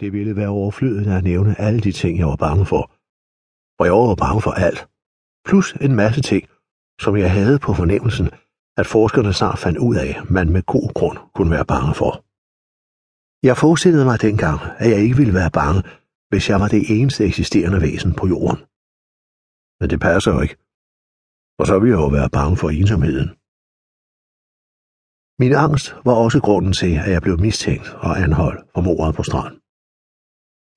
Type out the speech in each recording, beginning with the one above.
Det ville være overflødigt at nævne alle de ting, jeg var bange for. Og jeg var bange for alt. Plus en masse ting, som jeg havde på fornemmelsen, at forskerne snart fandt ud af, man med god grund kunne være bange for. Jeg forestillede mig dengang, at jeg ikke ville være bange, hvis jeg var det eneste eksisterende væsen på jorden. Men det passer jo ikke. Og så ville jeg jo være bange for ensomheden. Min angst var også grunden til, at jeg blev mistænkt og anholdt for mordet på strand.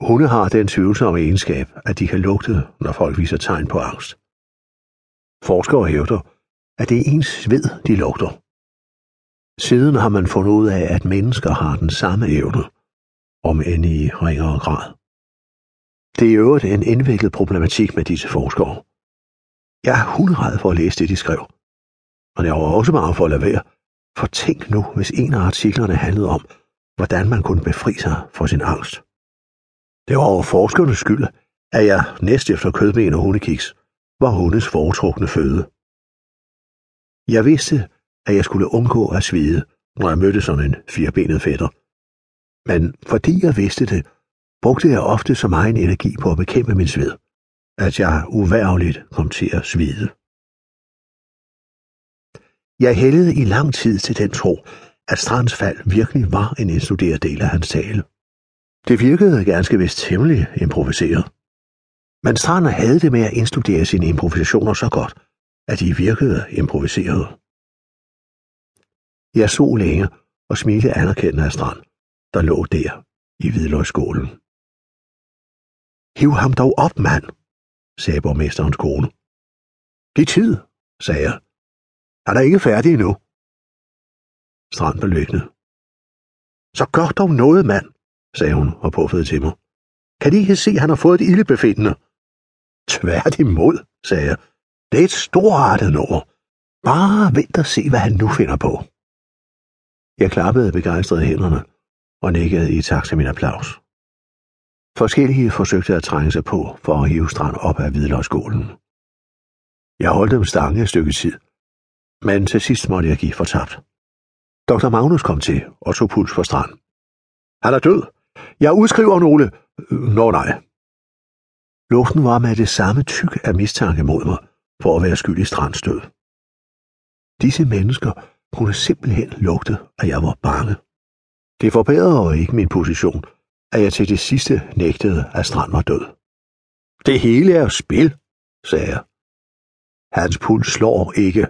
Hunde har den tvivlsomme egenskab, at de kan lugte, når folk viser tegn på angst. Forskere hævder, at det er ens sved, de lugter. Siden har man fundet ud af, at mennesker har den samme evne, om end i ringere grad. Det er i øvrigt en indviklet problematik med disse forskere. Jeg er hundred for at læse det, de skrev. Og jeg var også meget for at lade være, for tænk nu, hvis en af artiklerne handlede om, hvordan man kunne befri sig for sin angst. Det var over forskernes skyld, at jeg næst efter kødben og hundekiks var hundes foretrukne føde. Jeg vidste, at jeg skulle undgå at svide, når jeg mødte sådan en firbenet fætter. Men fordi jeg vidste det, brugte jeg ofte så meget energi på at bekæmpe min sved, at jeg uværligt kom til at svide. Jeg hældede i lang tid til den tro, at Strands fald virkelig var en instuderet del af hans tale. Det virkede ganske vist temmelig improviseret. Men Strander havde det med at indstudere sine improvisationer så godt, at de virkede improviserede. Jeg så længe og smilte anerkendende af Strand, der lå der i hvidløgsskålen. Hiv ham dog op, mand, sagde borgmesterens kone. Giv tid, sagde jeg. Han er ikke færdig endnu. Strand blev lykkende. Så gør dog noget, mand, sagde hun og puffede til mig. Kan de ikke se, at han har fået et ildebefindende? Tværtimod, sagde jeg. Det er et storartet nummer. Bare vent og se, hvad han nu finder på. Jeg klappede begejstret hænderne og nikkede i takt til min applaus. Forskellige forsøgte at trænge sig på for at hive strand op af hvidløgsskålen. Jeg holdt dem stange et stykke tid, men til sidst måtte jeg give fortabt. Dr. Magnus kom til og tog puls for strand. Han er død. Jeg udskriver nogle... Øh, nå nej. Luften var med det samme tyk af mistanke mod mig, for at være skyld i strandstød. Disse mennesker kunne simpelthen lugte, at jeg var bange. Det forbedrede ikke min position, at jeg til det sidste nægtede, at Strand var død. Det hele er spil, sagde jeg. Hans puls slår ikke,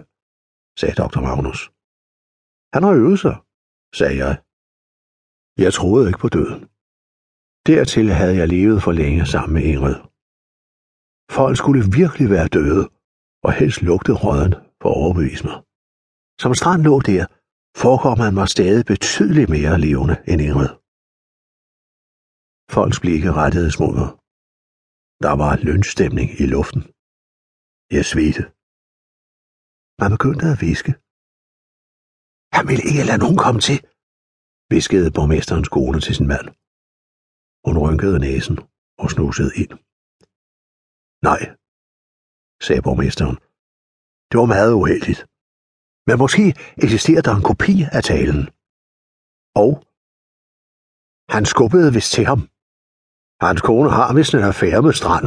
sagde dr. Magnus. Han har øvet sig, sagde jeg. Jeg troede ikke på døden. Dertil havde jeg levet for længe sammen med Ingrid. Folk skulle virkelig være døde, og helst lugte røden for at overbevise mig. Som strand lå der, forekom han mig stadig betydeligt mere levende end Ingrid. Folks blikke rettedes mod mig. Der var lønstemning i luften. Jeg svedte. Man begyndte at viske. Han ville ikke lade nogen komme til, viskede borgmesterens kone til sin mand. Hun rynkede næsen og snusede ind. Nej, sagde borgmesteren. Det var meget uheldigt. Men måske eksisterer der en kopi af talen. Og han skubbede vist til ham. Hans kone har vist en affære med Strand.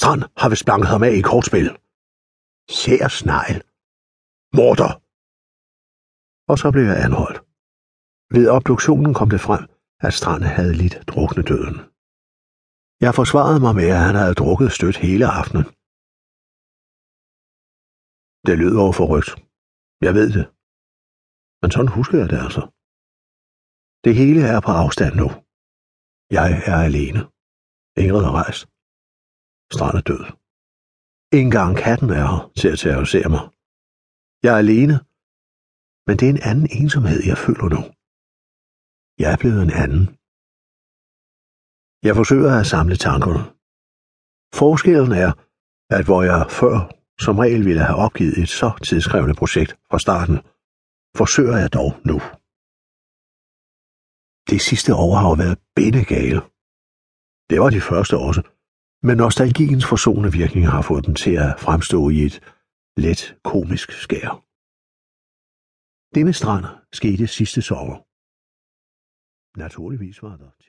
Strand har vist blanket ham af i kortspil. Sær snegl. Morder. Og så blev jeg anholdt. Ved obduktionen kom det frem, at Strand havde lidt drukne døden. Jeg forsvarede mig med, at han havde drukket stødt hele aftenen. Det lød over forrygt. Jeg ved det. Men sådan husker jeg det altså. Det hele er på afstand nu. Jeg er alene. Ingrid har rejst. Strand er død. Ingen gang katten er her til at terrorisere mig. Jeg er alene, men det er en anden ensomhed, jeg føler nu. Jeg er blevet en anden. Jeg forsøger at samle tankerne. Forskellen er, at hvor jeg før som regel ville have opgivet et så tidskrævende projekt fra starten, forsøger jeg dog nu. Det sidste år har jo været bindegale. Det var de første også, men nostalgiens forsonende virkning har fået dem til at fremstå i et let komisk skær. Denne strand skete sidste sommer. Naturligvis var der til.